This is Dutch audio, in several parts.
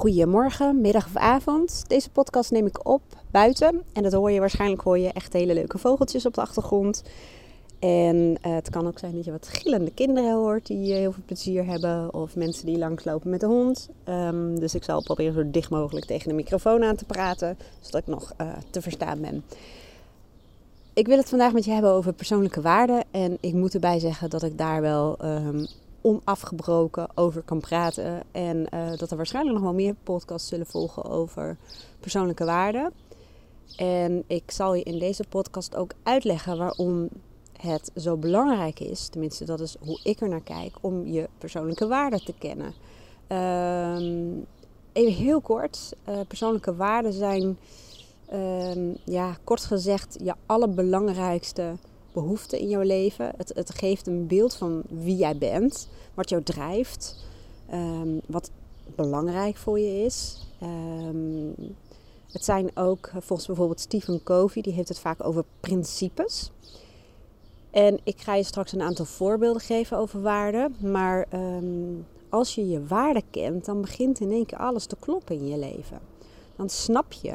Goedemorgen, middag of avond. Deze podcast neem ik op buiten. En dat hoor je waarschijnlijk hoor je echt hele leuke vogeltjes op de achtergrond. En uh, het kan ook zijn dat je wat gillende kinderen hoort die heel veel plezier hebben. Of mensen die langslopen met de hond. Um, dus ik zal proberen zo dicht mogelijk tegen de microfoon aan te praten. Zodat ik nog uh, te verstaan ben. Ik wil het vandaag met je hebben over persoonlijke waarden. En ik moet erbij zeggen dat ik daar wel um, onafgebroken over kan praten. En uh, dat er waarschijnlijk nog wel meer podcasts zullen volgen over persoonlijke waarden. En ik zal je in deze podcast ook uitleggen waarom het zo belangrijk is, tenminste dat is hoe ik er naar kijk, om je persoonlijke waarden te kennen. Um, even heel kort, uh, persoonlijke waarden zijn, um, ja, kort gezegd, je allerbelangrijkste behoeften in jouw leven. Het, het geeft een beeld van wie jij bent, wat jou drijft, um, wat belangrijk voor je is. het zijn ook, volgens bijvoorbeeld Stephen Covey, die heeft het vaak over principes. En ik ga je straks een aantal voorbeelden geven over waarden. Maar um, als je je waarden kent, dan begint in één keer alles te kloppen in je leven. Dan snap je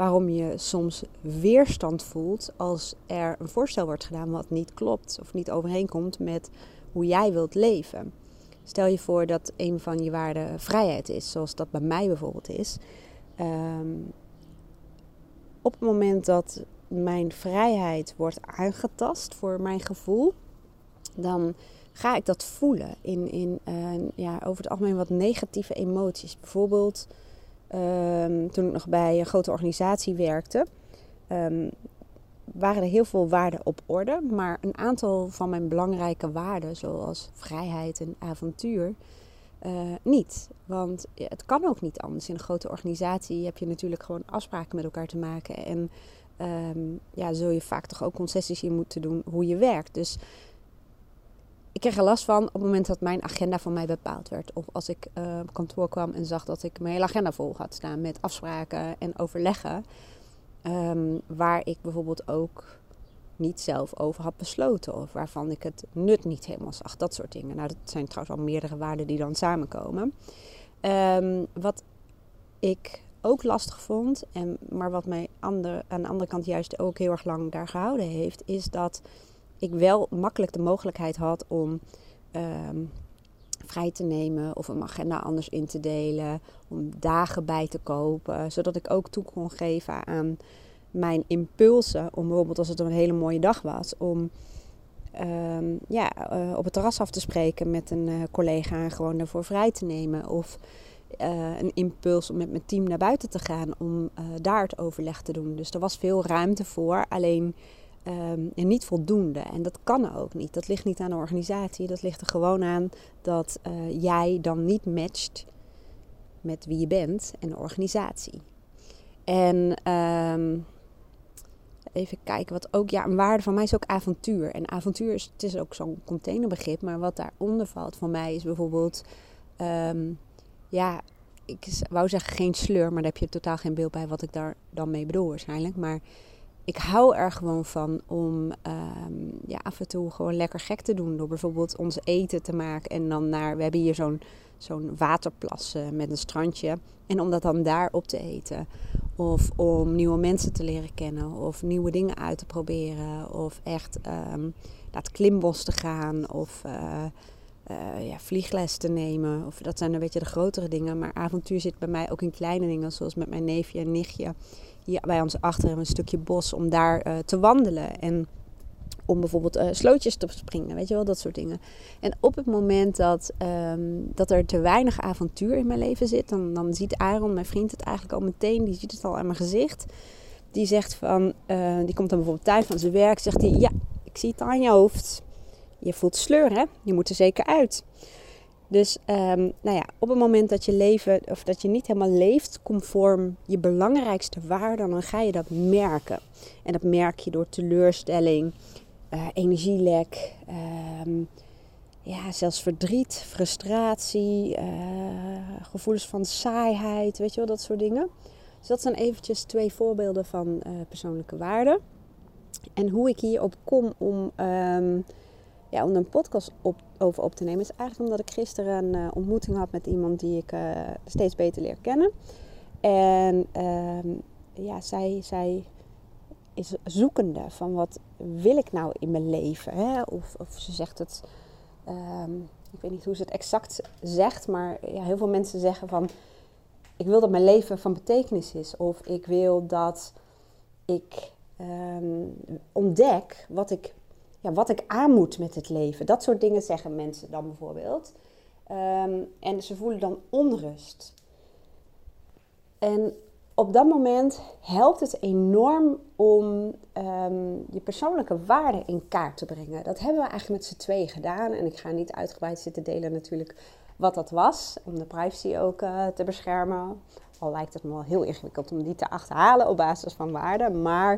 waarom je soms weerstand voelt als er een voorstel wordt gedaan wat niet klopt of niet overeenkomt met hoe jij wilt leven. Stel je voor dat een van je waarden vrijheid is, zoals dat bij mij bijvoorbeeld is. Um, op het moment dat mijn vrijheid wordt aangetast voor mijn gevoel, dan ga ik dat voelen in, in uh, ja, over het algemeen wat negatieve emoties. Bijvoorbeeld um, toen ik nog bij een grote organisatie werkte, um, waren er heel veel waarden op orde, maar een aantal van mijn belangrijke waarden, zoals vrijheid en avontuur, uh, niet. Want het kan ook niet anders. In een grote organisatie heb je natuurlijk gewoon afspraken met elkaar te maken en um, ja, zul je vaak toch ook concessies in moeten doen hoe je werkt. Dus ik kreeg er last van op het moment dat mijn agenda voor mij bepaald werd. Of als ik uh, op kantoor kwam en zag dat ik mijn hele agenda vol had staan met afspraken en overleggen. Um, waar ik bijvoorbeeld ook niet zelf over had besloten. Of waarvan ik het nut niet helemaal zag. Dat soort dingen. Nou, dat zijn trouwens al meerdere waarden die dan samenkomen. Um, wat ik ook lastig vond, en, maar wat mij ander, aan de andere kant juist ook heel erg lang daar gehouden heeft, is dat ik wel makkelijk de mogelijkheid had om um, vrij te nemen of een agenda anders in te delen, om dagen bij te kopen, zodat ik ook toe kon geven aan mijn impulsen, om bijvoorbeeld als het een hele mooie dag was, om um, ja, uh, op het terras af te spreken met een uh, collega en gewoon daarvoor vrij te nemen. Of uh, een impuls om met mijn team naar buiten te gaan om daar het overleg te doen. Dus er was veel ruimte voor, alleen um, en niet voldoende. En dat kan ook niet. Dat ligt niet aan de organisatie. Dat ligt er gewoon aan dat uh, jij dan niet matcht met wie je bent en de organisatie. En um, even kijken wat ook, ja, een waarde van mij is ook avontuur. En avontuur is, het is ook zo'n containerbegrip, maar wat daaronder valt voor mij is bijvoorbeeld. Um, ja, ik wou zeggen geen sleur, maar daar heb je totaal geen beeld bij wat ik daar dan mee bedoel waarschijnlijk. Maar ik hou er gewoon van om um, ja, af en toe gewoon lekker gek te doen. Door bijvoorbeeld ons eten te maken en dan naar... We hebben hier zo'n zo'n waterplas uh, met een strandje. En om dat dan daar op te eten. Of om nieuwe mensen te leren kennen. Of nieuwe dingen uit te proberen. Of echt um, naar het klimbos te gaan. Of... Uh, uh, ja, vliegles te nemen. Of dat zijn een beetje de grotere dingen. Maar avontuur zit bij mij ook in kleine dingen. Zoals met mijn neefje en nichtje. Bij ons achter een stukje bos om daar uh, te wandelen. En om bijvoorbeeld uh, slootjes te springen. Weet je wel, dat soort dingen. En op het moment dat, um, dat er te weinig avontuur in mijn leven zit. Dan, dan ziet Aaron, mijn vriend, het eigenlijk al meteen. Die ziet het al aan mijn gezicht. Die zegt van, die komt dan bijvoorbeeld thuis van zijn werk. Zegt hij, ja, ik zie het aan je hoofd je voelt sleur, hè? Je moet er zeker uit. Dus um, nou ja, op het moment dat je leven of dat je niet helemaal leeft conform je belangrijkste waarden, dan ga je dat merken. En dat merk je door teleurstelling, uh, energielek, um, ja, zelfs verdriet, frustratie, uh, gevoelens van saaiheid, weet je wel, dat soort dingen. Dus dat zijn eventjes twee voorbeelden van uh, persoonlijke waarden. En hoe ik hierop kom om um, ja, om een podcast over op te nemen, is eigenlijk omdat ik gisteren een uh, ontmoeting had met iemand die ik uh, steeds beter leer kennen. En uh, ja, zij, zij is zoekende van wat wil ik nou in mijn leven. Hè? Of, of ze zegt het, um, ik weet niet hoe ze het exact zegt, maar ja, heel veel mensen zeggen van ik wil dat mijn leven van betekenis is. Of ik wil dat ik um, ontdek wat ik, ja, wat ik aan moet met het leven. Dat soort dingen zeggen mensen dan bijvoorbeeld. Um, en ze voelen dan onrust. En op dat moment helpt het enorm om um, je persoonlijke waarden in kaart te brengen. Dat hebben we eigenlijk met z'n tweeën gedaan. En ik ga niet uitgebreid zitten delen natuurlijk wat dat was. Om de privacy ook uh, te beschermen. Al lijkt het me wel heel ingewikkeld om die te achterhalen op basis van waarden. Maar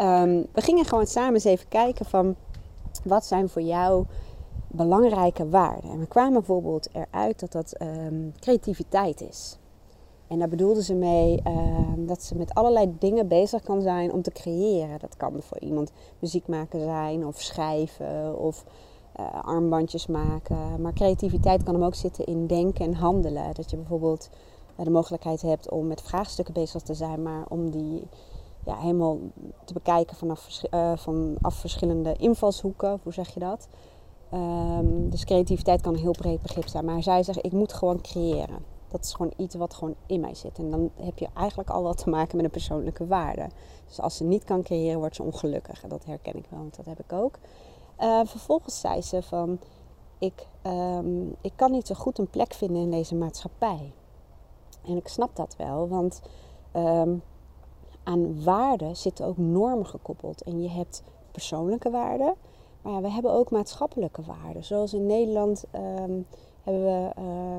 um, we gingen gewoon samen eens even kijken van wat zijn voor jou belangrijke waarden. En we kwamen bijvoorbeeld eruit dat dat um, creativiteit is. En daar bedoelde ze mee uh, dat ze met allerlei dingen bezig kan zijn om te creëren. Dat kan voor iemand muziek maken zijn, of schrijven, of uh, armbandjes maken. Maar creativiteit kan hem ook zitten in denken en handelen. Dat je bijvoorbeeld uh, de mogelijkheid hebt om met vraagstukken bezig te zijn, maar om die ja, helemaal te bekijken vanaf, vanaf verschillende invalshoeken. Hoe zeg je dat? Um, dus creativiteit kan een heel breed begrip zijn. Maar zij zegt, ik moet gewoon creëren. Dat is gewoon iets wat gewoon in mij zit. En dan heb je eigenlijk al wat te maken met een persoonlijke waarde. Dus als ze niet kan creëren, wordt ze ongelukkig. En dat herken ik wel, want dat heb ik ook. Uh, vervolgens zei ze van, ik, um, ik kan niet zo goed een plek vinden in deze maatschappij. En ik snap dat wel, want um, aan waarden zitten ook normen gekoppeld. En je hebt persoonlijke waarden, maar ja, we hebben ook maatschappelijke waarden. Zoals in Nederland um, hebben we,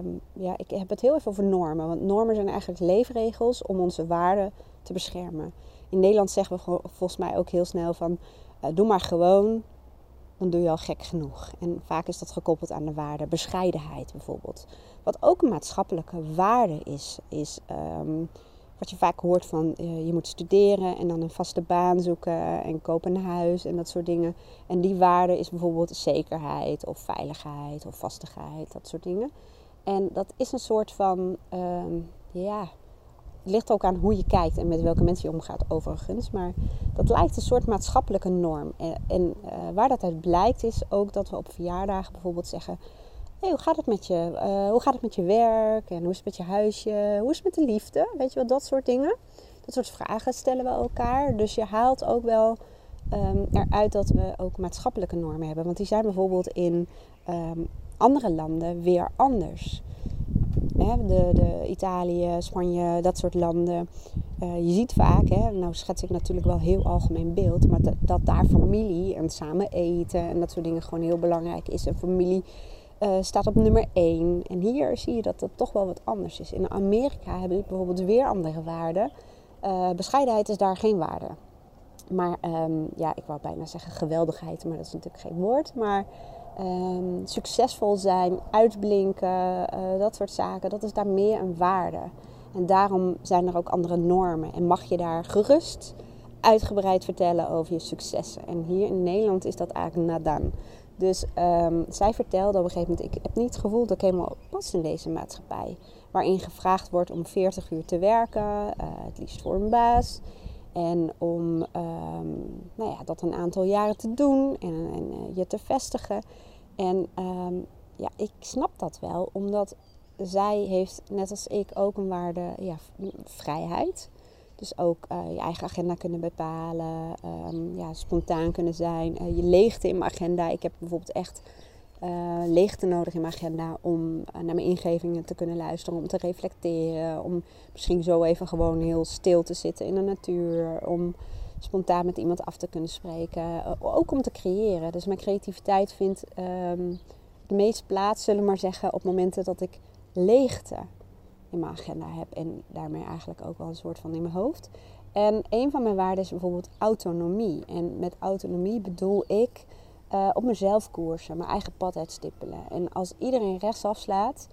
um, ja, ik heb het heel even over normen. Want normen zijn eigenlijk leefregels om onze waarden te beschermen. In Nederland zeggen we volgens mij ook heel snel van, uh, doe maar gewoon, dan doe je al gek genoeg. En vaak is dat gekoppeld aan de waarde bescheidenheid bijvoorbeeld. Wat ook een maatschappelijke waarde is, is um, wat je vaak hoort van uh, je moet studeren en dan een vaste baan zoeken en kopen een huis en dat soort dingen. En die waarde is bijvoorbeeld zekerheid of veiligheid of vastigheid, dat soort dingen. En dat is een soort van, um, ja, het ligt ook aan hoe je kijkt en met welke mensen je omgaat overigens. Maar dat lijkt een soort maatschappelijke norm. En, uh, waar dat uit blijkt is ook dat we op verjaardagen bijvoorbeeld zeggen hey, hoe gaat het met je? Uh, hoe gaat het met je werk? En hoe is het met je huisje? Hoe is het met de liefde? Weet je wel, dat soort dingen. Dat soort vragen stellen we elkaar. Dus je haalt ook wel um, eruit dat we ook maatschappelijke normen hebben. Want die zijn bijvoorbeeld in um, andere landen weer anders. De, de Italië, Spanje, dat soort landen. Uh, je ziet vaak, hè, nou schets ik natuurlijk wel heel algemeen beeld, maar dat, dat daar familie en samen eten en dat soort dingen gewoon heel belangrijk is. En familie uh, staat op nummer 1. En hier zie je dat het toch wel wat anders is. In Amerika hebben die bijvoorbeeld weer andere waarden. Uh, bescheidenheid is daar geen waarde. Maar um, ja, ik wou bijna zeggen geweldigheid, maar dat is natuurlijk geen woord. Maar um, succesvol zijn, uitblinken, uh, dat soort zaken, dat is daar meer een waarde. En daarom zijn er ook andere normen. En mag je daar gerust uitgebreid vertellen over je successen. En hier in Nederland is dat eigenlijk nadan. Dus um, zij vertelde op een gegeven moment: Ik heb niet het gevoel dat ik helemaal pas in deze maatschappij. Waarin gevraagd wordt om 40 uur te werken, uh, het liefst voor een baas. En om um, nou ja, dat een aantal jaren te doen en, en uh, je te vestigen. En um, ja, ik snap dat wel, omdat zij heeft, net als ik, ook een waarde ja, vrijheid. Dus ook uh, je eigen agenda kunnen bepalen, um, ja, spontaan kunnen zijn. Uh, je leegte in mijn agenda. Ik heb bijvoorbeeld echt uh, leegte nodig in mijn agenda om naar mijn ingevingen te kunnen luisteren, om te reflecteren, om misschien zo even gewoon heel stil te zitten in de natuur, om spontaan met iemand af te kunnen spreken, ook om te creëren. Dus mijn creativiteit vindt um, de meeste plaats, zullen we maar zeggen, op momenten dat ik leegte mijn agenda heb. En daarmee eigenlijk ook wel een soort van in mijn hoofd. En een van mijn waarden is bijvoorbeeld autonomie. En met autonomie bedoel ik uh, op mezelf koersen, mijn eigen pad uitstippelen. En als iedereen rechtsaf slaat,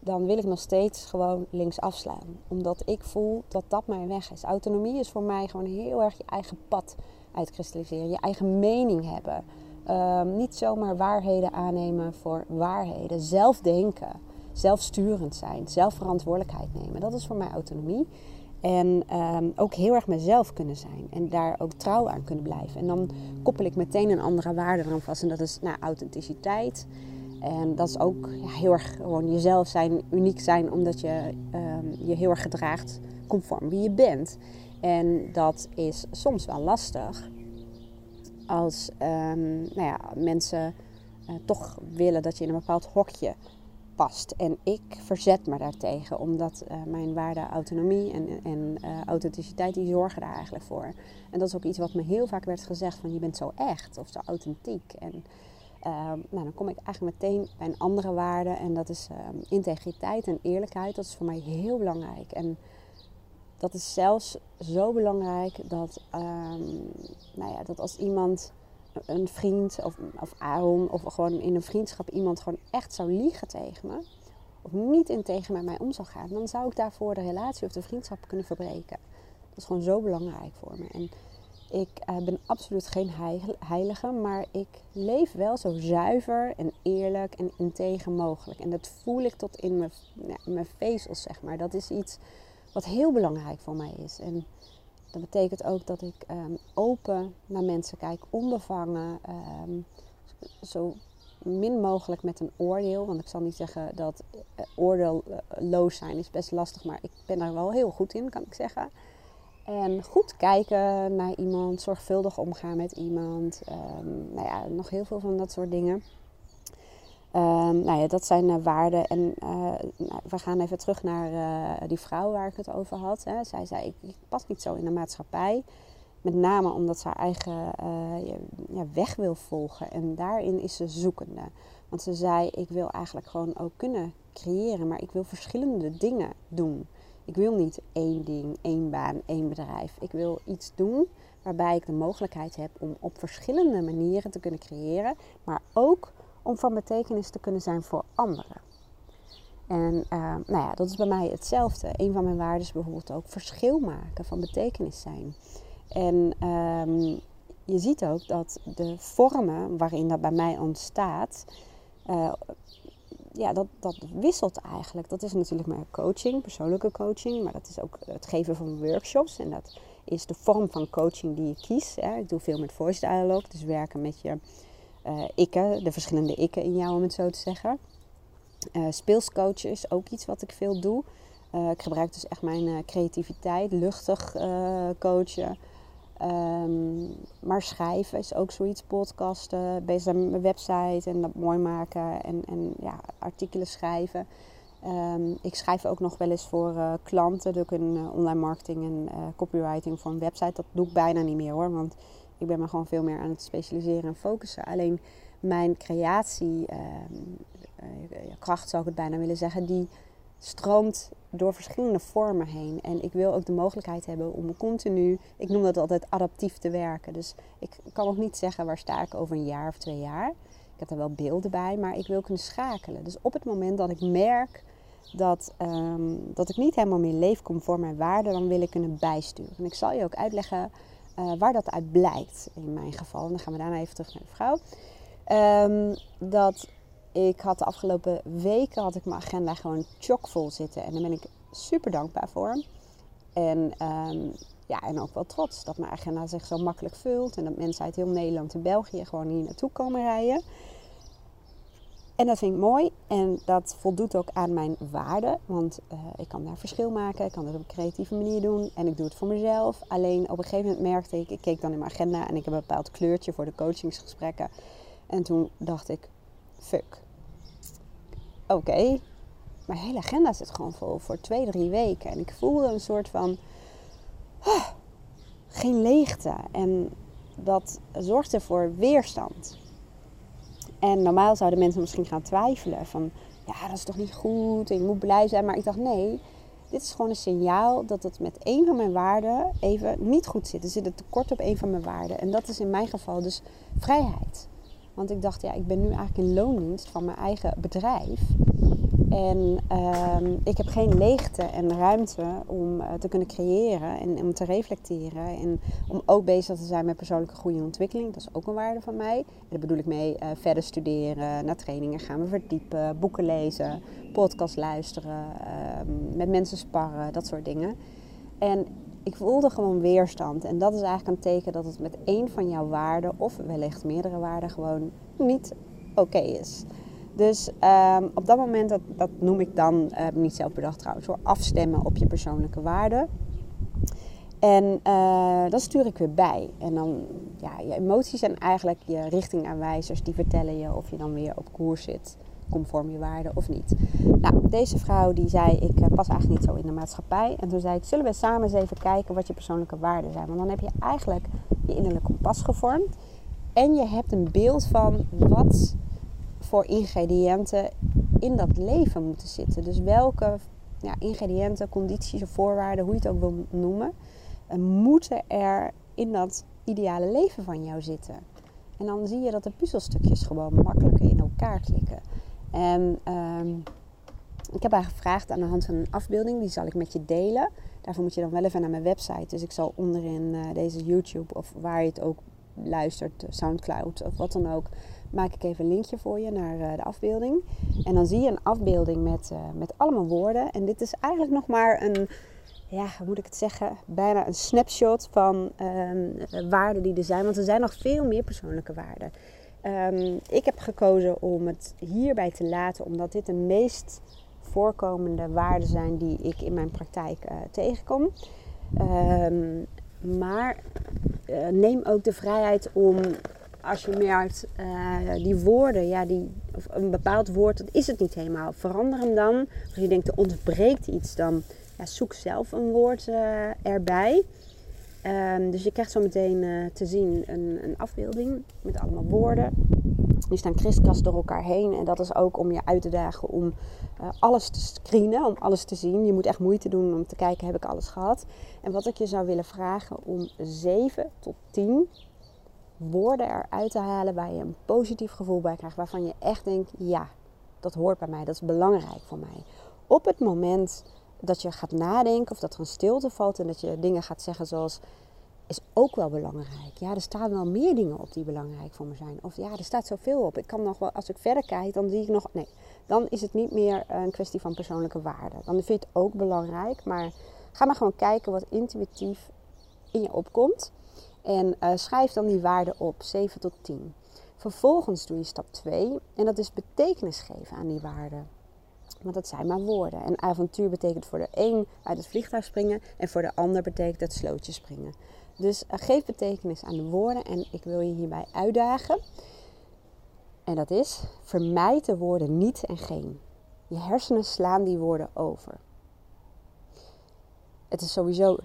dan wil ik nog steeds gewoon links afslaan. Omdat ik voel dat dat mijn weg is. Autonomie is voor mij gewoon heel erg je eigen pad uitkristalliseren. Je eigen mening hebben. Ehm, niet zomaar waarheden aannemen voor waarheden. Zelf denken, zelfsturend zijn, zelf verantwoordelijkheid nemen. Dat is voor mij autonomie. En ehm, ook heel erg mezelf kunnen zijn. En daar ook trouw aan kunnen blijven. En dan koppel ik meteen een andere waarde aan vast. En dat is nou, authenticiteit. En dat is ook ja, heel erg gewoon jezelf zijn, uniek zijn, omdat je um, je heel erg gedraagt conform wie je bent. En dat is soms wel lastig als um, nou ja, mensen uh, toch willen dat je in een bepaald hokje past. En ik verzet me daartegen, omdat uh, mijn waarde autonomie en, en uh, authenticiteit, die zorgen daar eigenlijk voor. En dat is ook iets wat me heel vaak werd gezegd, van je bent zo echt of zo authentiek. En uh, nou, dan kom ik eigenlijk meteen bij een andere waarde en dat is ehm, integriteit en eerlijkheid. Dat is voor mij heel belangrijk. En dat is zelfs zo belangrijk dat, um, nou ja, dat als iemand, een vriend of, of Aaron, of gewoon in een vriendschap iemand gewoon echt zou liegen tegen me, of niet integer met mij om zou gaan, dan zou ik daarvoor de relatie of de vriendschap kunnen verbreken. Dat is gewoon zo belangrijk voor me. En ik uh, ben absoluut geen heilige, maar ik leef wel zo zuiver en eerlijk en integer mogelijk. En dat voel ik tot in mijn, mijn vezels, zeg maar. Dat is iets wat heel belangrijk voor mij is. En dat betekent ook dat ik um, open naar mensen kijk, onbevangen, um, zo min mogelijk met een oordeel. Want ik zal niet zeggen dat uh, oordeelloos zijn is best lastig, maar ik ben daar wel heel goed in, kan ik zeggen. En goed kijken naar iemand, zorgvuldig omgaan met iemand. Um, nou ja, nog heel veel van dat soort dingen. Um, nou ja, dat zijn uh, waarden. En uh, nou, we gaan even terug naar uh, die vrouw waar ik het over had. Hè. Zij zei, ik, ik, pas niet zo in de maatschappij. Met name omdat ze haar eigen ja, weg wil volgen. En daarin is ze zoekende. Want ze zei, ik wil eigenlijk gewoon ook kunnen creëren. Maar ik wil verschillende dingen doen. Ik wil niet één ding, één baan, één bedrijf. Ik wil iets doen waarbij ik de mogelijkheid heb om op verschillende manieren te kunnen creëren. Maar ook om van betekenis te kunnen zijn voor anderen. En uh, nou ja, dat is bij mij hetzelfde. Een van mijn waarden is bijvoorbeeld ook verschil maken, van betekenis zijn. En um, je ziet ook dat de vormen waarin dat bij mij ontstaat, uh, ja, dat, dat wisselt eigenlijk. Dat is natuurlijk mijn coaching, persoonlijke coaching, maar dat is ook het geven van workshops. En dat is de vorm van coaching die je kiest. Hè. Ik doe veel met voice dialogue, dus werken met je uh, ikken, de verschillende ikken in jou, om het zo te zeggen. Uh, speelscoach is ook iets wat ik veel doe. Uh, ik gebruik dus echt mijn creativiteit, luchtig coachen. Um, maar schrijven is ook zoiets, podcasten, bezig met mijn website en dat mooi maken en, en ja, artikelen schrijven. Um, ik schrijf ook nog wel eens voor klanten, doe ik een online marketing en copywriting voor een website. Dat doe ik bijna niet meer hoor, want ik ben me gewoon veel meer aan het specialiseren en focussen. Alleen mijn creatie, ehm, kracht zou ik het bijna willen zeggen, die stroomt door verschillende vormen heen. En ik wil ook de mogelijkheid hebben om continu, ik noem dat altijd adaptief te werken. Dus ik kan ook niet zeggen waar sta ik over een jaar of twee jaar. Ik heb er wel beelden bij, maar ik wil kunnen schakelen. Dus op het moment dat ik merk dat, um, dat ik niet helemaal meer leef conform mijn waarden, dan wil ik kunnen bijsturen. En ik zal je ook uitleggen uh, waar dat uit blijkt in mijn geval. En dan gaan we daarna even terug naar de vrouw. Um, dat ik had de afgelopen weken had ik mijn agenda gewoon chockvol zitten. En daar ben ik super dankbaar voor. En, um, ja, en ook wel trots dat mijn agenda zich zo makkelijk vult. En dat mensen uit heel Nederland en België gewoon hier naartoe komen rijden. En dat vind ik mooi en dat voldoet ook aan mijn waarden. Want uh, ik kan daar verschil maken, ik kan het op een creatieve manier doen en ik doe het voor mezelf. Alleen op een gegeven moment merkte ik, ik keek dan in mijn agenda en ik heb een bepaald kleurtje voor de coachingsgesprekken. En toen dacht ik, fuck. Oké, mijn hele agenda zit gewoon vol voor twee, drie weken. En ik voelde een soort van, oh, geen leegte. En dat zorgde voor weerstand. En normaal zouden mensen misschien gaan twijfelen van, ja, dat is toch niet goed en je moet blij zijn. Maar ik dacht, nee, dit is gewoon een signaal dat het met een van mijn waarden even niet goed zit. Er zit een tekort op een van mijn waarden. En dat is in mijn geval dus vrijheid. Want ik dacht, ja, ik ben nu eigenlijk in loondienst van mijn eigen bedrijf. En ehm, ik heb geen leegte en ruimte om uh, te kunnen creëren en om te reflecteren. En om ook bezig te zijn met persoonlijke groei en ontwikkeling. Dat is ook een waarde van mij. En daar bedoel ik mee uh, verder studeren, naar trainingen gaan, we verdiepen, boeken lezen, podcast luisteren, uh, met mensen sparren, dat soort dingen. En ik voelde gewoon weerstand. En dat is eigenlijk een teken dat het met één van jouw waarden, of wellicht meerdere waarden, gewoon niet oké is. Dus um, op dat moment, dat, dat noem ik dan, uh, niet zelf bedacht trouwens, voor afstemmen op je persoonlijke waarden. En uh, dat stuur ik weer bij. En dan, ja, je emoties zijn eigenlijk je richtingaanwijzers die vertellen je of je dan weer op koers zit, conform je waarden of niet. Nou, deze vrouw die zei, ik uh, pas eigenlijk niet zo in de maatschappij. En toen zei ik, zullen we samen eens even kijken wat je persoonlijke waarden zijn? Want dan heb je eigenlijk je innerlijke kompas gevormd. En je hebt een beeld van wat voor ingrediënten in dat leven moeten zitten. Dus welke ja, ingrediënten, condities of voorwaarden, hoe je het ook wil noemen, eh, moeten er in dat ideale leven van jou zitten. En dan zie je dat de puzzelstukjes gewoon makkelijker in elkaar klikken. En um, ik heb haar gevraagd aan de hand van een afbeelding, die zal ik met je delen. Daarvoor moet je dan wel even naar mijn website. Dus ik zal onderin uh, deze YouTube of waar je het ook luistert, Soundcloud of wat dan ook, maak ik even een linkje voor je naar uh, de afbeelding. En dan zie je een afbeelding met, uh, met allemaal woorden. En dit is eigenlijk nog maar een, ja, hoe moet ik het zeggen, bijna een snapshot van uh, waarden die er zijn. Want er zijn nog veel meer persoonlijke waarden. Um, ik heb gekozen om het hierbij te laten, omdat dit de meest voorkomende waarden zijn die ik in mijn praktijk uh, tegenkom. Um, maar neem ook de vrijheid om als je merkt, uh, die woorden, ja, die, of een bepaald woord, dat is het niet helemaal. Verander hem dan. Als je denkt, er ontbreekt iets, dan ja, zoek zelf een woord uh, erbij. Um, dus je krijgt zo meteen uh, te zien een, een, afbeelding met allemaal woorden. Die staan kriskast door elkaar heen. En dat is ook om je uit te dagen om alles te screenen, om alles te zien. Je moet echt moeite doen om te kijken, heb ik alles gehad? En wat ik je zou willen vragen om 7 tot 10 woorden eruit te halen waar je een positief gevoel bij krijgt. Waarvan je echt denkt, ja, dat hoort bij mij, dat is belangrijk voor mij. Op het moment dat je gaat nadenken of dat er een stilte valt en dat je dingen gaat zeggen zoals is ook wel belangrijk. Ja, er staan wel meer dingen op die belangrijk voor me zijn. Of ja, er staat zoveel op. Ik kan nog wel, als ik verder kijk, dan zie ik nog. Nee, dan is het niet meer een kwestie van persoonlijke waarde. Dan vind je het ook belangrijk. Maar ga maar gewoon kijken wat intuïtief in je opkomt. En uh, schrijf dan die waarden op, 7 tot 10. Vervolgens doe je stap 2 en dat is betekenis geven aan die waarden. Want dat zijn maar woorden. En avontuur betekent voor de een uit het vliegtuig springen en voor de ander betekent het slootje springen. Dus uh, geef betekenis aan de woorden en ik wil je hierbij uitdagen. En dat is, vermijd de woorden niet en geen. Je hersenen slaan die woorden over. Het is sowieso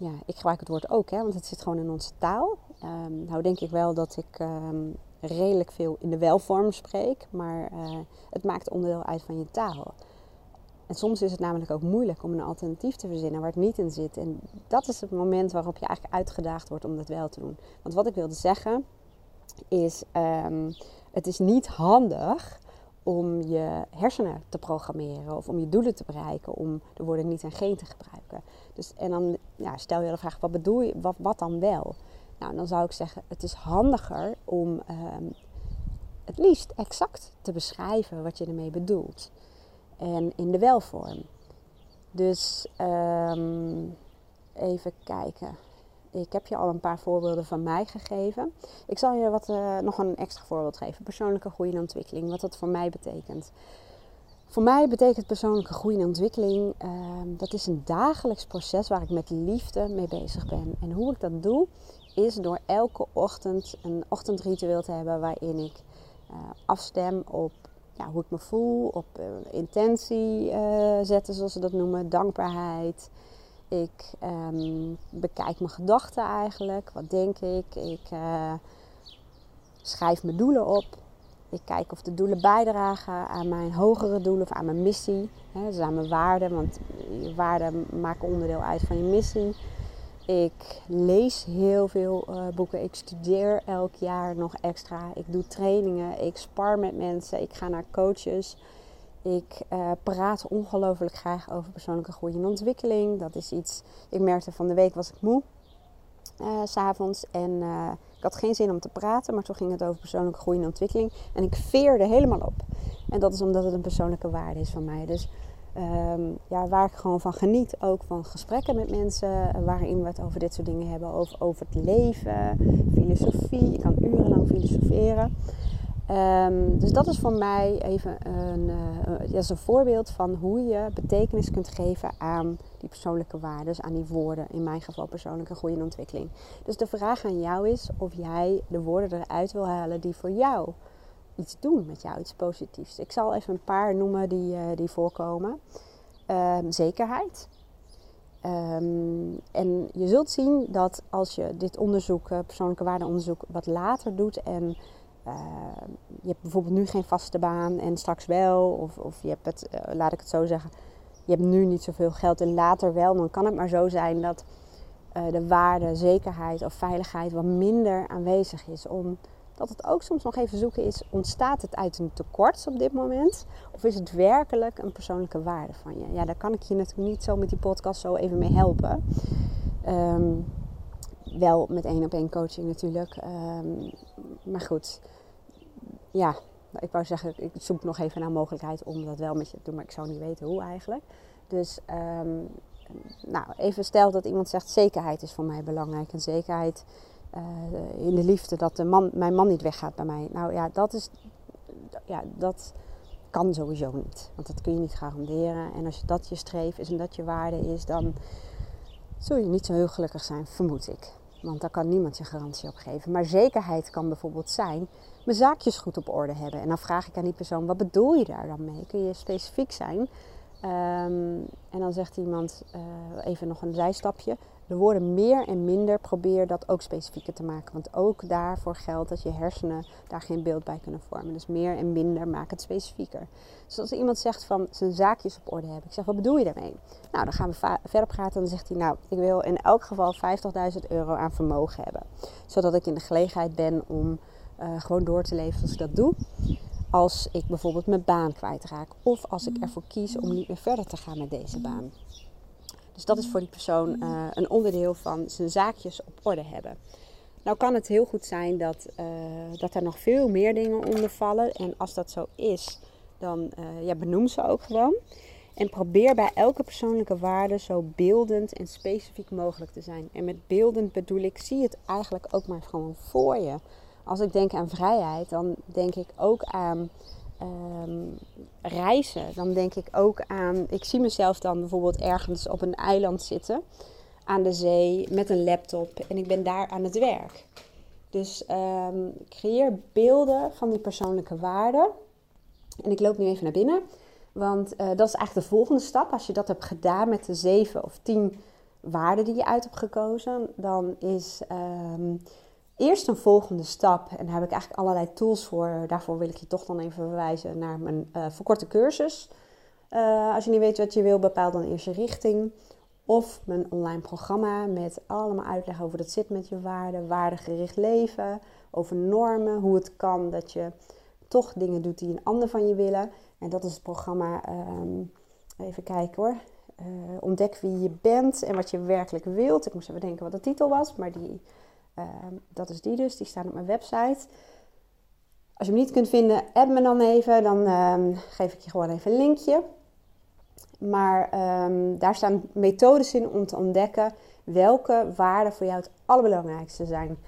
ja, ik gebruik het woord ook, hè, want het zit gewoon in onze taal. Um, nou denk ik wel dat ik um, redelijk veel in de welvorm spreek, maar uh, het maakt onderdeel uit van je taal. En soms is het namelijk ook moeilijk om een alternatief te verzinnen waar het niet in zit. En dat is het moment waarop je eigenlijk uitgedaagd wordt om dat wel te doen. Want wat ik wilde zeggen is, um, het is niet handig om je hersenen te programmeren of om je doelen te bereiken, om de woorden niet en geen te gebruiken. Dus, en dan ja, stel je de vraag, wat bedoel je, wat, wat dan wel? Nou, dan zou ik zeggen, het is handiger om um, het liefst exact te beschrijven wat je ermee bedoelt. En in de welvorm. Dus um, even kijken. Ik heb je al een paar voorbeelden van mij gegeven. Ik zal je wat, uh, nog een extra voorbeeld geven. Persoonlijke groei en ontwikkeling. Wat dat voor mij betekent. Voor mij betekent persoonlijke groei en ontwikkeling, uh, dat is een dagelijks proces waar ik met liefde mee bezig ben. En hoe ik dat doe, is door elke ochtend een ochtendritueel te hebben waarin ik uh, afstem op ja, hoe ik me voel, op uh, intentie zetten, zoals ze dat noemen, dankbaarheid. Ik um, bekijk mijn gedachten eigenlijk, wat denk ik. Ik schrijf mijn doelen op. Ik kijk of de doelen bijdragen aan mijn hogere doelen of aan mijn missie. Dus aan mijn waarden, want je waarden maken onderdeel uit van je missie. Ik lees heel veel uh, boeken. Ik studeer elk jaar nog extra. Ik doe trainingen. Ik spar met mensen. Ik ga naar coaches. Ik uh, praat ongelooflijk graag over persoonlijke groei en ontwikkeling. Dat is iets. Ik merkte van de week was ik moe. Uh, s'avonds. En ik had geen zin om te praten, maar toen ging het over persoonlijke groei en ontwikkeling. En ik veerde helemaal op. En dat is omdat het een persoonlijke waarde is van mij. Dus um, ja, waar ik gewoon van geniet, ook van gesprekken met mensen, waarin we het over dit soort dingen hebben, over, over het leven, filosofie. Je kan urenlang filosoferen. Um, dus dat is voor mij even een, uh, is een voorbeeld van hoe je betekenis kunt geven aan die persoonlijke waarden, aan die woorden. In mijn geval persoonlijke groei en ontwikkeling. Dus de vraag aan jou is of jij de woorden eruit wil halen die voor jou iets doen met jou, iets positiefs. Ik zal even een paar noemen die, uh, die voorkomen. Um, zekerheid. Um, en je zult zien dat als je dit onderzoek, uh, persoonlijke waardeonderzoek, wat later doet en uh, je hebt bijvoorbeeld nu geen vaste baan en straks wel, of, of je hebt het, uh, laat ik het zo zeggen, je hebt nu niet zoveel geld en later wel, dan kan het maar zo zijn dat uh, de waarde, zekerheid of veiligheid wat minder aanwezig is. Omdat het ook soms nog even zoeken is, ontstaat het uit een tekort op dit moment? Of is het werkelijk een persoonlijke waarde van je? Ja, daar kan ik je natuurlijk niet zo met die podcast zo even mee helpen. Um, wel met één op één coaching natuurlijk. Um, maar goed, ja, ik wou zeggen, ik zoek nog even naar mogelijkheid om dat wel met je te doen, maar ik zou niet weten hoe eigenlijk. Dus, um, nou, even stel dat iemand zegt, zekerheid is voor mij belangrijk. En zekerheid uh, in de liefde, dat de man, mijn man niet weggaat bij mij. Nou ja, dat is, ja, dat kan sowieso niet. Want dat kun je niet garanderen. En als dat je streef is en dat je waarde is, dan zul je niet zo heel gelukkig zijn, vermoed ik. Want daar kan niemand je garantie op geven. Maar zekerheid kan bijvoorbeeld zijn mijn zaakjes goed op orde hebben. En dan vraag ik aan die persoon, wat bedoel je daar dan mee? Kun je specifiek zijn? Um, en dan zegt iemand, uh, even nog een zijstapje. De woorden meer en minder, probeer dat ook specifieker te maken. Want ook daarvoor geldt dat je hersenen daar geen beeld bij kunnen vormen. Dus meer en minder, maak het specifieker. Dus als iemand zegt van zijn zaakjes op orde hebben. Ik zeg, wat bedoel je daarmee? Nou, dan gaan we verder praten. En dan zegt hij, nou, ik wil in elk geval 50.000 euro aan vermogen hebben. Zodat ik in de gelegenheid ben om uh, gewoon door te leven zoals ik dat doe. Als ik bijvoorbeeld mijn baan kwijtraak. Of als ik ervoor kies om niet meer verder te gaan met deze baan. Dus dat is voor die persoon uh, een onderdeel van zijn zaakjes op orde hebben. Nou kan het heel goed zijn dat, uh, dat er nog veel meer dingen onder vallen. En als dat zo is, dan uh, ja, benoem ze ook gewoon. En probeer bij elke persoonlijke waarde zo beeldend en specifiek mogelijk te zijn. En met beeldend bedoel ik, zie het eigenlijk ook maar gewoon voor je. Als ik denk aan vrijheid, dan denk ik ook aan um, reizen. Dan denk ik ook aan. Ik zie mezelf dan bijvoorbeeld ergens op een eiland zitten. Aan de zee met een laptop. En ik ben daar aan het werk. Dus um, creëer beelden van die persoonlijke waarden. En ik loop nu even naar binnen. Want uh, dat is eigenlijk de volgende stap. Als je dat hebt gedaan met de zeven of tien waarden die je uit hebt gekozen, dan is um, eerst een volgende stap, en daar heb ik eigenlijk allerlei tools voor. Daarvoor wil ik je toch dan even verwijzen naar mijn uh, verkorte cursus. Uh, als je niet weet wat je wil, bepaal dan eerst je richting. Of mijn online programma met allemaal uitleg over dat zit met je waarden, waardegericht leven, over normen, hoe het kan dat je toch dingen doet die een ander van je willen. En dat is het programma, um, even kijken hoor, uh, ontdek wie je bent en wat je werkelijk wilt. Ik moest even denken wat de titel was, maar die dat is die dus, die staat op mijn website. Als je hem niet kunt vinden, add me dan even, dan uh, geef ik je gewoon even een linkje. Maar um, daar staan methodes in om te ontdekken welke waarden voor jou het allerbelangrijkste zijn.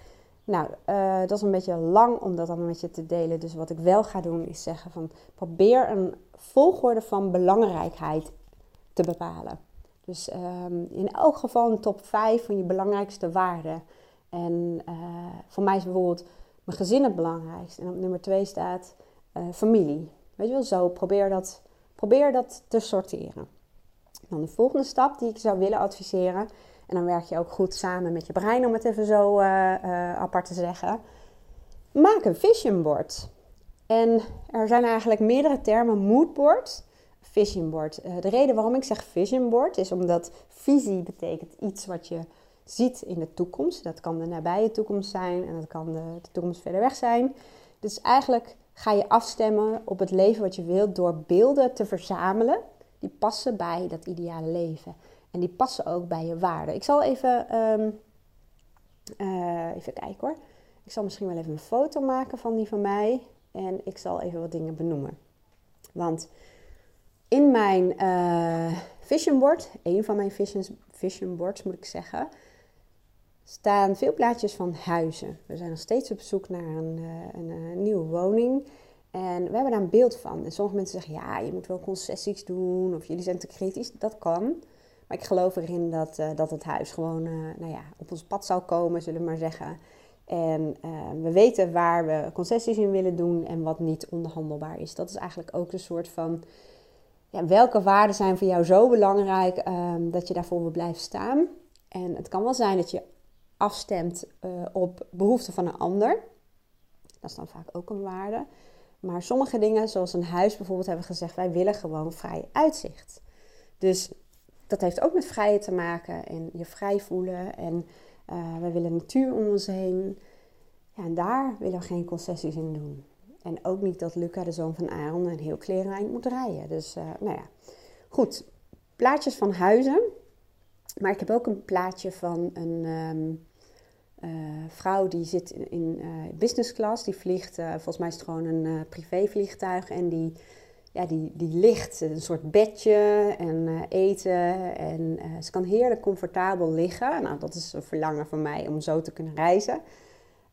Nou, uh, dat is een beetje lang om dat allemaal met je te delen. Dus wat ik wel ga doen is zeggen van probeer een volgorde van belangrijkheid te bepalen. Dus in elk geval een top 5 van je belangrijkste waarden. En uh, voor mij is bijvoorbeeld mijn gezin het belangrijkste. En op nummer 2 staat uh, familie. Weet je wel, zo probeer dat, probeer dat te sorteren. Dan de volgende stap die ik zou willen adviseren. En dan werk je ook goed samen met je brein, om het even zo uh, apart te zeggen. Maak een vision board. En er zijn eigenlijk meerdere termen. Moodboard, vision board. de reden waarom ik zeg vision board is omdat visie betekent iets wat je ziet in de toekomst. Dat kan de nabije toekomst zijn en dat kan de, toekomst verder weg zijn. Dus eigenlijk ga je afstemmen op het leven wat je wilt door beelden te verzamelen die passen bij dat ideale leven. En die passen ook bij je waarden. Ik zal even, ehm, eh, even kijken hoor. Ik zal misschien wel even een foto maken van die van mij. En ik zal even wat dingen benoemen. Want in mijn uh, vision board, een van mijn vision boards moet ik zeggen, staan veel plaatjes van huizen. We zijn nog steeds op zoek naar een, uh, een, een nieuwe woning. En we hebben daar een beeld van. En sommige mensen zeggen, ja, je moet wel concessies doen of jullie zijn te kritisch. Dat kan. Maar ik geloof erin dat, uh, dat het huis gewoon nou ja, op ons pad zal komen, zullen we maar zeggen. En we weten waar we concessies in willen doen en wat niet onderhandelbaar is. Dat is eigenlijk ook een soort van, ja, welke waarden zijn voor jou zo belangrijk ehm, dat je daarvoor wil blijven staan. En het kan wel zijn dat je afstemt op behoeften van een ander. Dat is dan vaak ook een waarde. Maar sommige dingen, zoals een huis bijvoorbeeld, hebben we gezegd: wij willen gewoon vrij uitzicht. Dus dat heeft ook met vrijheid te maken en je vrij voelen. En uh, wij willen natuur om ons heen. Ja, en daar willen we geen concessies in doen. En ook niet dat Luca, de zoon van Aaron, een heel klereneind moet rijden. Dus, uh, nou ja. Goed, plaatjes van huizen. Maar ik heb ook een plaatje van een. Um, uh, vrouw die zit in, in uh, business class. Die vliegt, uh, volgens mij is het gewoon een privévliegtuig. En die, ja, die, die ligt een soort bedje en eten. En ze kan heerlijk comfortabel liggen. Nou, dat is een verlangen van mij om zo te kunnen reizen.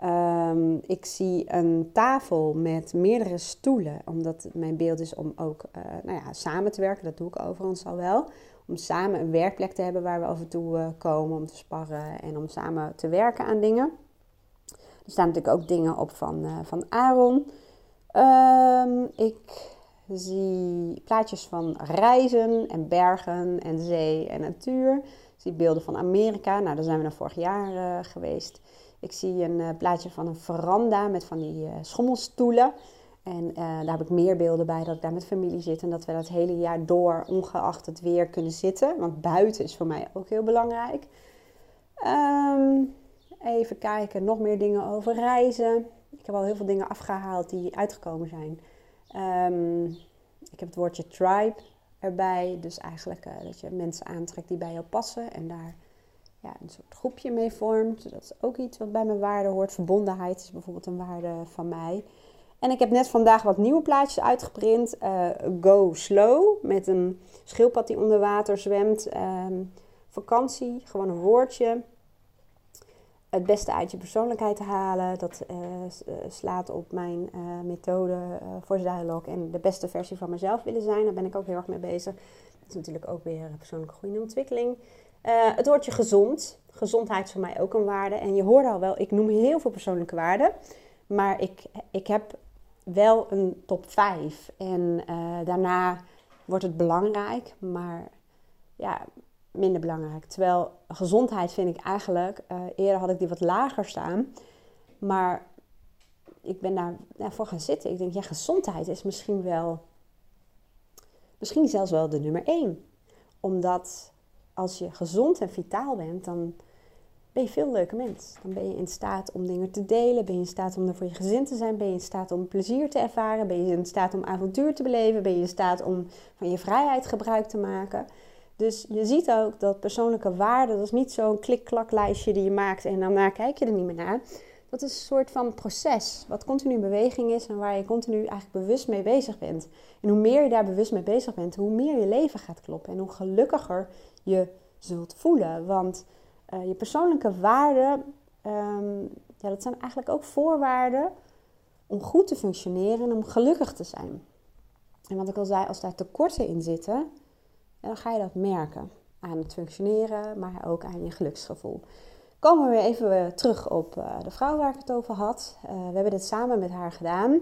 Um, ik zie een tafel met meerdere stoelen. Omdat mijn beeld is om ook nou ja, samen te werken. Dat doe ik overigens al wel om samen een werkplek te hebben waar we af en toe uh, komen om te sparren en om samen te werken aan dingen. Er staan natuurlijk ook dingen op van, uh, van Aaron. Um, ik zie plaatjes van reizen en bergen en zee en natuur. Ik zie beelden van Amerika. Nou, daar zijn we dan vorig jaar uh, geweest. Ik zie een plaatje van een veranda met van die schommelstoelen. En uh, daar heb ik meer beelden bij dat ik daar met familie zit en dat we dat hele jaar door, ongeacht het weer, kunnen zitten. Want buiten is voor mij ook heel belangrijk. Um, even kijken, nog meer dingen over reizen. Ik heb al heel veel dingen afgehaald die uitgekomen zijn. Um, ik heb het woordje tribe erbij. Dus eigenlijk uh, dat je mensen aantrekt die bij jou passen en daar ja, een soort groepje mee vormt. Dat is ook iets wat bij mijn waarde hoort. Verbondenheid is bijvoorbeeld een waarde van mij. En ik heb net vandaag wat nieuwe plaatjes uitgeprint. Uh, Go Slow, met een schildpad die onder water zwemt. Um, vakantie, gewoon een woordje. Het beste uit je persoonlijkheid te halen. Dat uh, slaat op mijn methode voor Dialogue. En de beste versie van mezelf willen zijn. Daar ben ik ook heel erg mee bezig. Dat is natuurlijk ook weer persoonlijke groei en ontwikkeling. het woordje gezond. Gezondheid is voor mij ook een waarde. En je hoorde al wel, ik noem heel veel persoonlijke waarden. Maar ik, ik heb wel een top 5. En uh, daarna wordt het belangrijk, maar ja, minder belangrijk. Terwijl gezondheid vind ik eigenlijk, uh, eerder had ik die wat lager staan. Maar ik ben daar ja, voor gaan zitten. Ik denk, ja, gezondheid is misschien wel, misschien zelfs wel de nummer 1. Omdat als je gezond en vitaal bent, dan ben je veel leuker mens. Dan ben je in staat om dingen te delen. Ben je in staat om er voor je gezin te zijn. Ben je in staat om plezier te ervaren. Ben je in staat om avontuur te beleven. Ben je in staat om van je vrijheid gebruik te maken. Dus je ziet ook dat persoonlijke waarde, dat is niet zo'n klik-klak lijstje die je maakt en daarna kijk je er niet meer naar. Dat is een soort van proces, wat continu in beweging is en waar je continu eigenlijk bewust mee bezig bent. En hoe meer je daar bewust mee bezig bent, hoe meer je leven gaat kloppen en hoe gelukkiger je zult voelen. Want uh, je persoonlijke waarden, um, ja, dat zijn eigenlijk ook voorwaarden om goed te functioneren en om gelukkig te zijn. En wat ik al zei, als daar tekorten in zitten, dan ga je dat merken aan het functioneren, maar ook aan je geluksgevoel. Komen we weer even terug op uh, de vrouw waar ik het over had. We hebben dit samen met haar gedaan.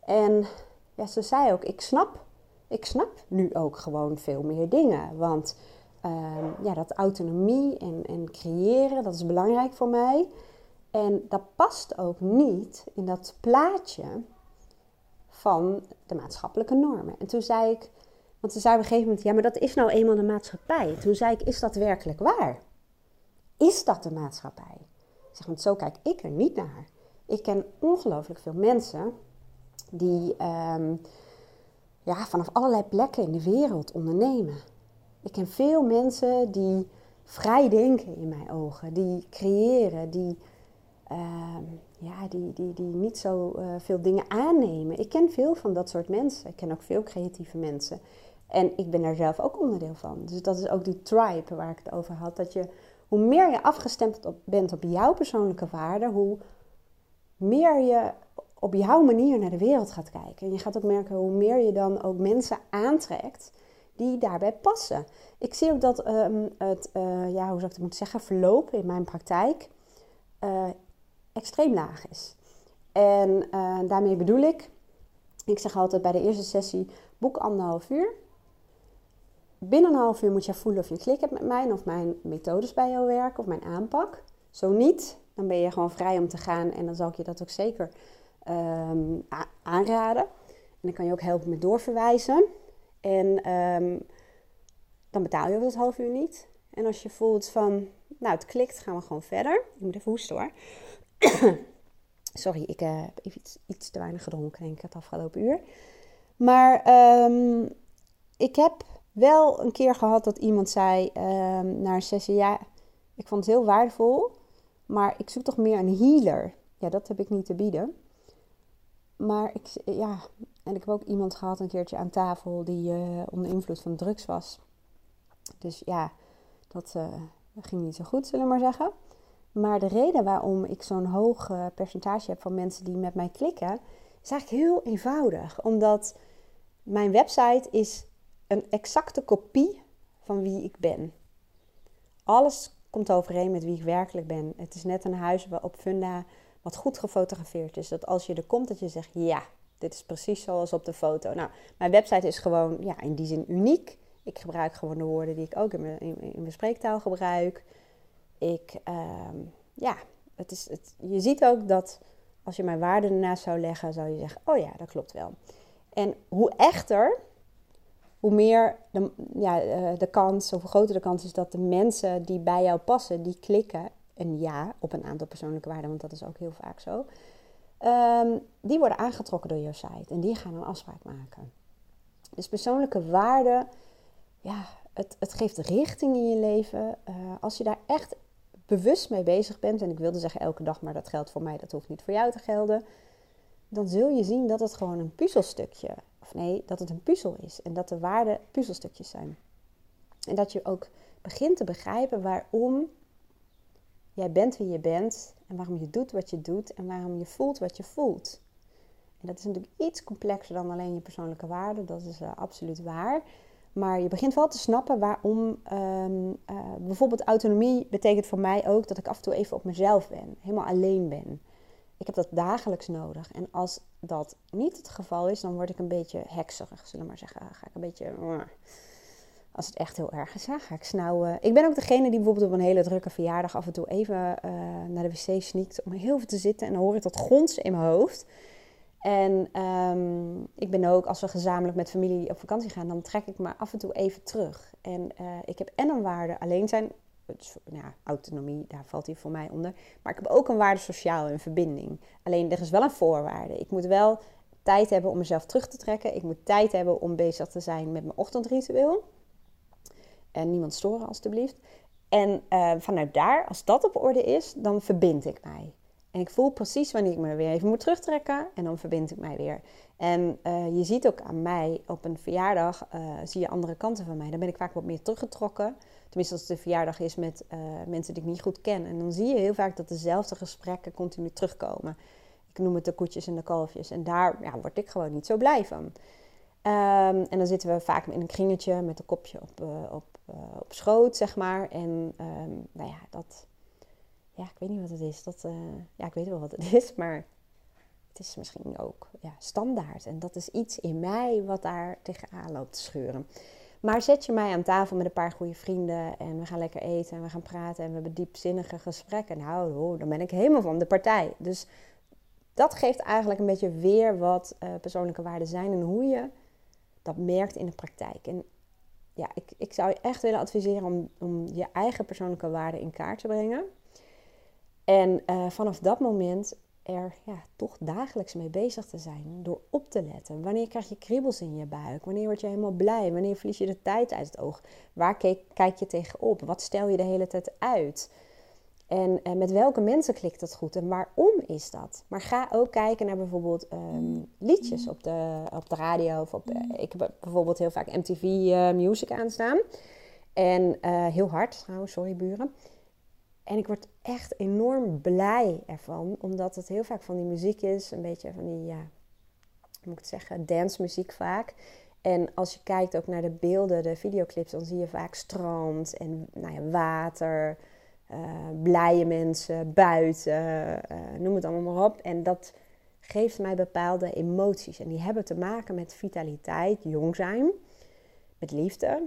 En ja, ze zei ook, ik snap, ik snap nu ook gewoon veel meer dingen. Want uh, ja, dat autonomie en, en creëren, dat is belangrijk voor mij. En dat past ook niet in dat plaatje van de maatschappelijke normen. En toen zei ik, want ze zei op een gegeven moment, ja, maar dat is nou eenmaal de maatschappij. Toen zei ik, is dat werkelijk waar? Is dat de maatschappij? Ik zeg, want zo kijk ik er niet naar. Ik ken ongelooflijk veel mensen die ehm, ja, vanaf allerlei plekken in de wereld ondernemen. Ik ken veel mensen die vrij denken in mijn ogen, die creëren, die, ehm, ja, die, die, die niet zo uh, veel dingen aannemen. Ik ken veel van dat soort mensen. Ik ken ook veel creatieve mensen. En ik ben daar zelf ook onderdeel van. Dus dat is ook die tribe waar ik het over had. Dat je, hoe meer je afgestemd op, bent op jouw persoonlijke waarden, hoe meer je op jouw manier naar de wereld gaat kijken. En je gaat ook merken hoe meer je dan ook mensen aantrekt die daarbij passen. Ik zie ook dat ehm, het, uh, ja, hoe zou ik het moeten zeggen, verloop in mijn praktijk uh, extreem laag is. En uh, daarmee bedoel ik, ik zeg altijd bij de eerste sessie, boek anderhalf uur. Binnen een half uur moet je voelen of je klik hebt met mij, of mijn methodes bij jou werken, of mijn aanpak. Zo niet, dan ben je gewoon vrij om te gaan en dan zal ik je dat ook zeker um, aanraden. En dan kan je ook helpen met doorverwijzen. En um, dan betaal je over dat half uur niet. En als je voelt van, nou het klikt, gaan we gewoon verder. Ik moet even hoesten hoor. Sorry, ik heb even iets, iets, te weinig gedronken denk ik het afgelopen uur. Maar um, ik heb wel een keer gehad dat iemand zei um, na een sessie, ja, ik vond het heel waardevol, maar ik zoek toch meer een healer. Ja, dat heb ik niet te bieden. Maar ik, ja, en ik heb ook iemand gehad een keertje aan tafel die uh, onder invloed van drugs was. Dus ja, dat uh, ging niet zo goed, zullen we maar zeggen. Maar de reden waarom ik zo'n hoog uh, percentage heb van mensen die met mij klikken, is eigenlijk heel eenvoudig. Omdat mijn website is een exacte kopie van wie ik ben. Alles komt overeen met wie ik werkelijk ben. Het is net een huis op Funda wat goed gefotografeerd is. Dat als je er komt, dat je zegt, ja, dit is precies zoals op de foto. Nou, mijn website is gewoon ja, in die zin uniek. Ik gebruik gewoon de woorden die ik ook in mijn, in, mijn spreektaal gebruik. Ik, uh, ja, het is, het, je ziet ook dat als je mijn waarden ernaast zou leggen, zou je zeggen, oh ja, dat klopt wel. En hoe echter, hoe meer de, ja, eh, de kans, of hoe groter de kans is dat de mensen die bij jou passen, die klikken een ja op een aantal persoonlijke waarden, want dat is ook heel vaak zo. Um, die worden aangetrokken door je site en die gaan een afspraak maken. Dus persoonlijke waarden, ja, het, het geeft richting in je leven. Uh, als je daar echt bewust mee bezig bent, en ik wilde zeggen elke dag, maar dat geldt voor mij, dat hoeft niet voor jou te gelden, dan zul je zien dat het gewoon een puzzelstukje, of nee, dat het een puzzel is en dat de waarden puzzelstukjes zijn. En dat je ook begint te begrijpen waarom jij bent wie je bent en waarom je doet wat je doet en waarom je voelt wat je voelt. En dat is natuurlijk iets complexer dan alleen je persoonlijke waarden, dat is uh, absoluut waar. Maar je begint wel te snappen waarom um, uh, bijvoorbeeld autonomie betekent voor mij ook dat ik af en toe even op mezelf ben, helemaal alleen ben. Ik heb dat dagelijks nodig. En als dat niet het geval is, dan word ik een beetje hekserig, zullen we maar zeggen. Ga ik een beetje. Als het echt heel erg is, ga ik snauwen. Ik ben ook degene die bijvoorbeeld op een hele drukke verjaardag af en toe even uh, naar de wc sneakt om heel veel te zitten. En dan hoor ik dat gons in mijn hoofd. En um, ik ben ook, als we gezamenlijk met familie op vakantie gaan, dan trek ik me af en toe even terug. En uh, ik heb en een waarde alleen zijn, nou ja, autonomie, daar valt hij voor mij onder. Maar ik heb ook een waarde sociaal en verbinding. Alleen er is wel een voorwaarde. Ik moet wel tijd hebben om mezelf terug te trekken. Ik moet tijd hebben om bezig te zijn met mijn ochtendritueel. En niemand storen, alstublieft. En uh, vanuit daar, als dat op orde is, dan verbind ik mij. En ik voel precies wanneer ik me weer even moet terugtrekken en dan verbind ik mij weer. En uh, je ziet ook aan mij op een verjaardag, zie je andere kanten van mij. Dan ben ik vaak wat meer teruggetrokken. Tenminste, als het een verjaardag is met mensen die ik niet goed ken. En dan zie je heel vaak dat dezelfde gesprekken continu terugkomen. Ik noem het de koetjes en de kalfjes. En daar ja, word ik gewoon niet zo blij van. Um, en dan zitten we vaak in een kringetje met een kopje op, op, op schoot, zeg maar. En um, nou ja, dat ja, ik weet niet wat het is. Dat, uh, ja, ik weet wel wat het is, maar het is misschien ook ja, standaard. En dat is iets in mij wat daar tegenaan loopt te scheuren. Maar zet je mij aan tafel met een paar goede vrienden en we gaan lekker eten en we gaan praten en we hebben diepzinnige gesprekken. Nou, oh, dan ben ik helemaal van de partij. Dus dat geeft eigenlijk een beetje weer wat uh, persoonlijke waarden zijn en hoe je dat merkt in de praktijk. En ja, ik, ik zou je echt willen adviseren om, om je eigen persoonlijke waarden in kaart te brengen. En uh, vanaf dat moment er ja, toch dagelijks mee bezig te zijn. Door op te letten. Wanneer krijg je kriebels in je buik? Wanneer word je helemaal blij? Wanneer verlies je de tijd uit het oog? Waar kijk, kijk je tegenop? Wat stel je de hele tijd uit? En, en, met welke mensen klikt dat goed en waarom is dat? Maar ga ook kijken naar bijvoorbeeld ehm, liedjes op de, op de radio. Of op ik heb bijvoorbeeld heel vaak MTV uh, eh, Music aanstaan. En uh, heel hard trouwens, sorry buren. En ik word echt enorm blij ervan, omdat het heel vaak van die muziek is, een beetje van die, ja, hoe moet ik het zeggen, dancemuziek vaak. En als je kijkt ook naar de beelden, de videoclips, dan zie je vaak strand en nou ja, water, uh, blije mensen, buiten, uh, noem het allemaal maar op. En dat geeft mij bepaalde emoties. En die hebben te maken met vitaliteit, jong zijn, met liefde,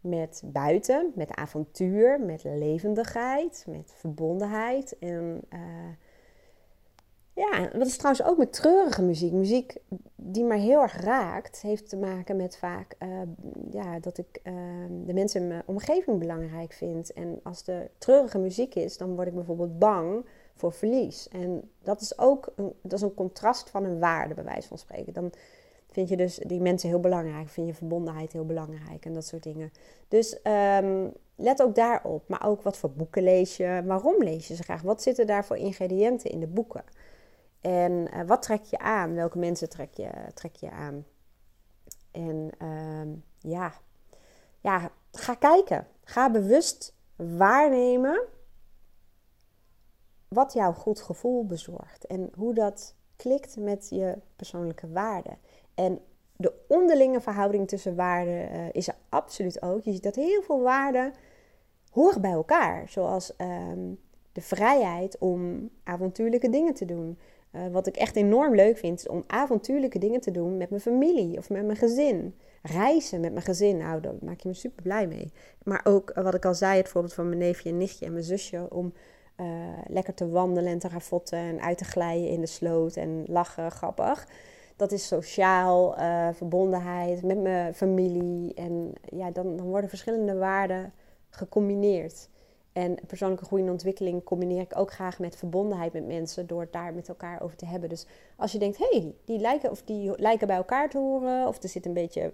met buiten, met avontuur, met levendigheid, met verbondenheid. En uh, ja, dat is trouwens ook met treurige muziek. Muziek die mij heel erg raakt, heeft te maken met vaak uh, ja, dat ik uh, de mensen in mijn omgeving belangrijk vind. En als er treurige muziek is, dan word ik bijvoorbeeld bang voor verlies. En dat is ook een, dat is een contrast van een waarde, bij wijze van spreken. Dan vind je dus die mensen heel belangrijk, vind je verbondenheid heel belangrijk en dat soort dingen. Dus um, let ook daarop. Maar ook wat voor boeken lees je, waarom lees je ze graag? Wat zitten daar voor ingrediënten in de boeken? En uh, wat trek je aan? Welke mensen trek je, trek je aan? En um, ja. ja, ga kijken. Ga bewust waarnemen wat jouw goed gevoel bezorgt en hoe dat klikt met je persoonlijke waarden. En de onderlinge verhouding tussen waarden uh, is er absoluut ook. Je ziet dat heel veel waarden horen bij elkaar. Zoals um, de vrijheid om avontuurlijke dingen te doen. Uh, wat ik echt enorm leuk vind, is om avontuurlijke dingen te doen met mijn familie of met mijn gezin. Reizen met mijn gezin, nou, daar maak je me super blij mee. Maar ook, uh, wat ik al zei, het voorbeeld van mijn neefje en nichtje en mijn zusje, om uh, lekker te wandelen en te ravotten en uit te glijden in de sloot en lachen, grappig dat is sociaal, verbondenheid met mijn familie. En ja, dan, dan worden verschillende waarden gecombineerd. En persoonlijke groei en ontwikkeling combineer ik ook graag met verbondenheid met mensen door het daar met elkaar over te hebben. Dus als je denkt, hé, hey, die, lijken, of die lijken bij elkaar te horen, of er zit een beetje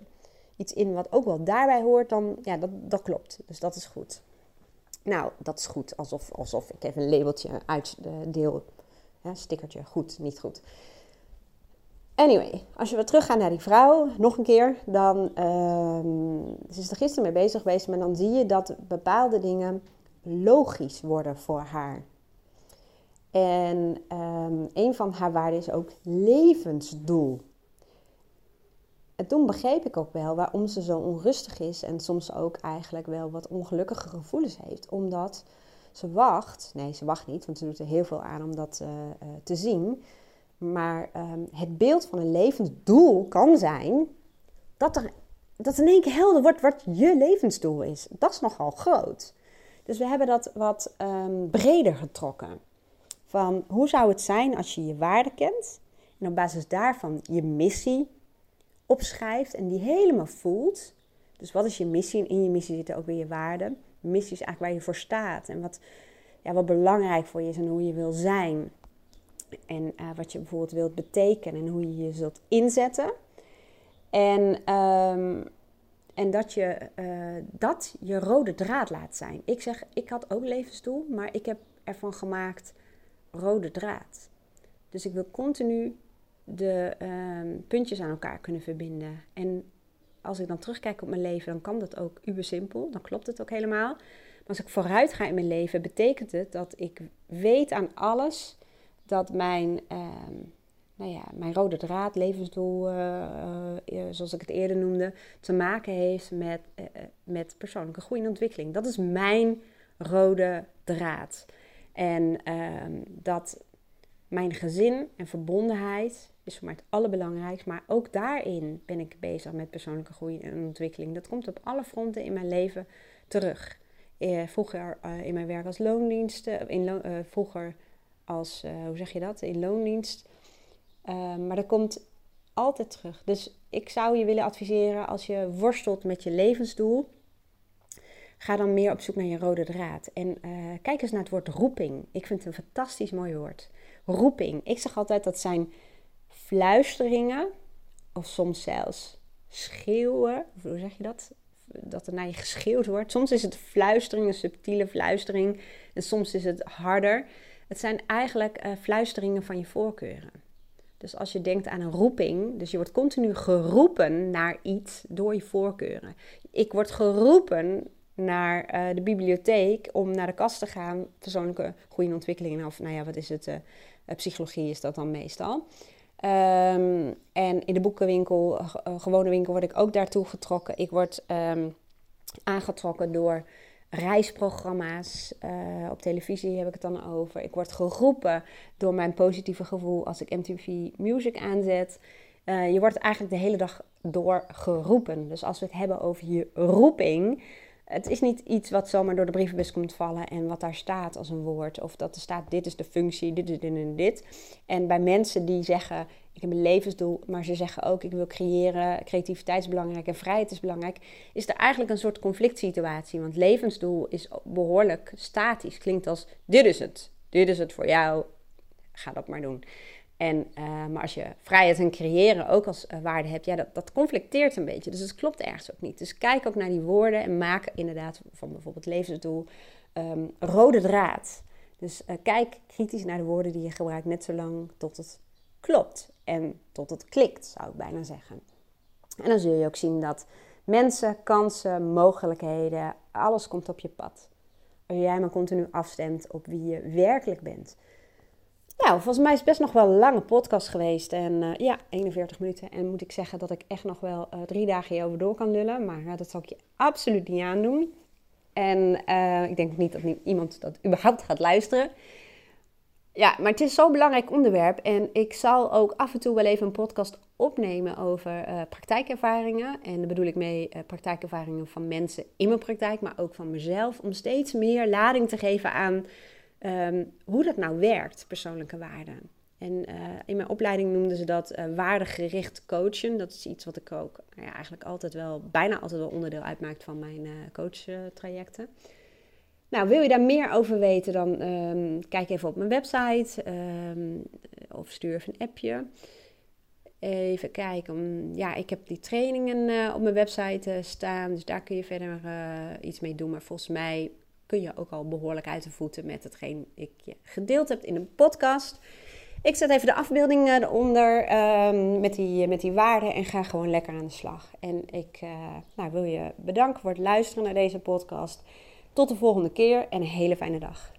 iets in wat ook wel daarbij hoort, dan ja, dat, dat klopt. Dus dat is goed. Nou, dat is goed. Alsof, alsof ik even een labeltje uitdeel. Ja, stickertje. Goed, niet goed. Anyway, als je weer teruggaat naar die vrouw, nog een keer, dan uh, ze is er gisteren mee bezig geweest, maar dan zie je dat bepaalde dingen logisch worden voor haar. En um, een van haar waarden is ook levensdoel. En toen begreep ik ook wel waarom ze zo onrustig is en soms ook eigenlijk wel wat ongelukkige gevoelens heeft. Omdat ze wacht, nee ze wacht niet, want ze doet er heel veel aan om dat uh, uh, te zien. Maar um, het beeld van een levensdoel kan zijn dat er dat in één keer helder wordt wat je levensdoel is. Dat is nogal groot. Dus we hebben dat wat um, breder getrokken. Van hoe zou het zijn als je je waarde kent en op basis daarvan je missie opschrijft en die helemaal voelt. Dus wat is je missie? En in je missie zitten ook weer je waarden. Missie is eigenlijk waar je voor staat en wat, ja, wat belangrijk voor je is en hoe je wil zijn. En uh, wat je bijvoorbeeld wilt betekenen en hoe je je zult inzetten. En, um, en dat je uh, dat je rode draad laat zijn. Ik zeg, ik had ook levensdoel, maar ik heb ervan gemaakt rode draad. Dus ik wil continu de um, puntjes aan elkaar kunnen verbinden. En als ik dan terugkijk op mijn leven, dan kan dat ook uber simpel. Dan klopt het ook helemaal. Maar als ik vooruit ga in mijn leven, betekent het dat ik weet aan alles dat mijn, uh, nou ja, mijn rode draad, levensdoel, uh, uh, zoals ik het eerder noemde, te maken heeft met, eh, met persoonlijke groei en ontwikkeling. Dat is mijn rode draad. En ehm, dat mijn gezin en verbondenheid is voor mij het allerbelangrijkste. Maar ook daarin ben ik bezig met persoonlijke groei en ontwikkeling. Dat komt op alle fronten in mijn leven terug. vroeger in mijn werk als loondiensten, in vroeger als, hoe zeg je dat, in loondienst. Uh, maar dat komt altijd terug. Dus ik zou je willen adviseren als je worstelt met je levensdoel. ga dan meer op zoek naar je rode draad. En uh, kijk eens naar het woord roeping. Ik vind het een fantastisch mooi woord. Roeping. Ik zeg altijd dat zijn fluisteringen, of soms zelfs schreeuwen. Hoe zeg je dat? Dat er naar je geschreeuwd wordt. Soms is het fluistering, een subtiele fluistering. En soms is het harder. Het zijn eigenlijk uh, fluisteringen van je voorkeuren. Dus als je denkt aan een roeping, dus je wordt continu geroepen naar iets door je voorkeuren. Ik word geroepen naar uh, de bibliotheek om naar de kast te gaan, persoonlijke goede ontwikkelingen, of nou ja, wat is het, uh, psychologie is dat dan meestal. Um, en in de boekenwinkel, gewone winkel, word ik ook daartoe getrokken. Ik word um, aangetrokken door reisprogramma's. Uh, op televisie heb ik het dan over. Ik word geroepen door mijn positieve gevoel als ik MTV Music aanzet. Uh, je wordt eigenlijk de hele dag door geroepen. Dus als we het hebben over je roeping, het is niet iets wat zomaar door de brievenbus komt vallen en wat daar staat als een woord. Of dat er staat, dit is de functie, dit dit en dit. En bij mensen die zeggen, ik heb een levensdoel, maar ze zeggen ook, ik wil creëren, creativiteit is belangrijk en vrijheid is belangrijk. Is er eigenlijk een soort conflict situatie. Want levensdoel is behoorlijk statisch. Klinkt als, dit is het, dit is het voor jou, ga dat maar doen. En, uh, maar als je vrijheid en creëren ook als uh, waarde hebt, ja, dat, dat conflicteert een beetje. Dus het klopt ergens ook niet. Dus kijk ook naar die woorden en maak inderdaad van bijvoorbeeld levensdoel um, rode draad. Dus uh, kijk kritisch naar de woorden die je gebruikt, net zolang tot het klopt en tot het klikt, zou ik bijna zeggen. En dan zul je ook zien dat mensen, kansen, mogelijkheden, alles komt op je pad. Als jij maar continu afstemt op wie je werkelijk bent. Nou, volgens mij is het best nog wel een lange podcast geweest. En uh, ja, 41 minuten. En moet ik zeggen dat ik echt nog wel uh, drie dagen hierover door kan lullen. Maar uh, dat zal ik je absoluut niet aandoen. En ik denk niet dat iemand dat überhaupt gaat luisteren. Ja, maar het is zo'n belangrijk onderwerp. En ik zal ook af en toe wel even een podcast opnemen over praktijkervaringen. En daar bedoel ik mee praktijkervaringen van mensen in mijn praktijk, maar ook van mezelf. Om steeds meer lading te geven aan um, hoe dat nou werkt, persoonlijke waarden. En uh, in mijn opleiding noemden ze dat waardegericht coachen. Dat is iets wat ik ook nou ja, eigenlijk altijd wel, bijna altijd wel onderdeel uitmaakt van mijn coachtrajecten. Nou, wil je daar meer over weten, dan um, kijk even op mijn website um, of stuur even een appje. Even kijken. Ja, ik heb die trainingen op mijn website staan, dus daar kun je verder iets mee doen. Maar volgens mij kun je ook al behoorlijk uit de voeten met hetgeen ik je gedeeld heb in een podcast. Ik zet even de afbeelding eronder um, met, die, met die waarden en ga gewoon lekker aan de slag. En ik nou, wil je bedanken voor het luisteren naar deze podcast. Tot de volgende keer en een hele fijne dag.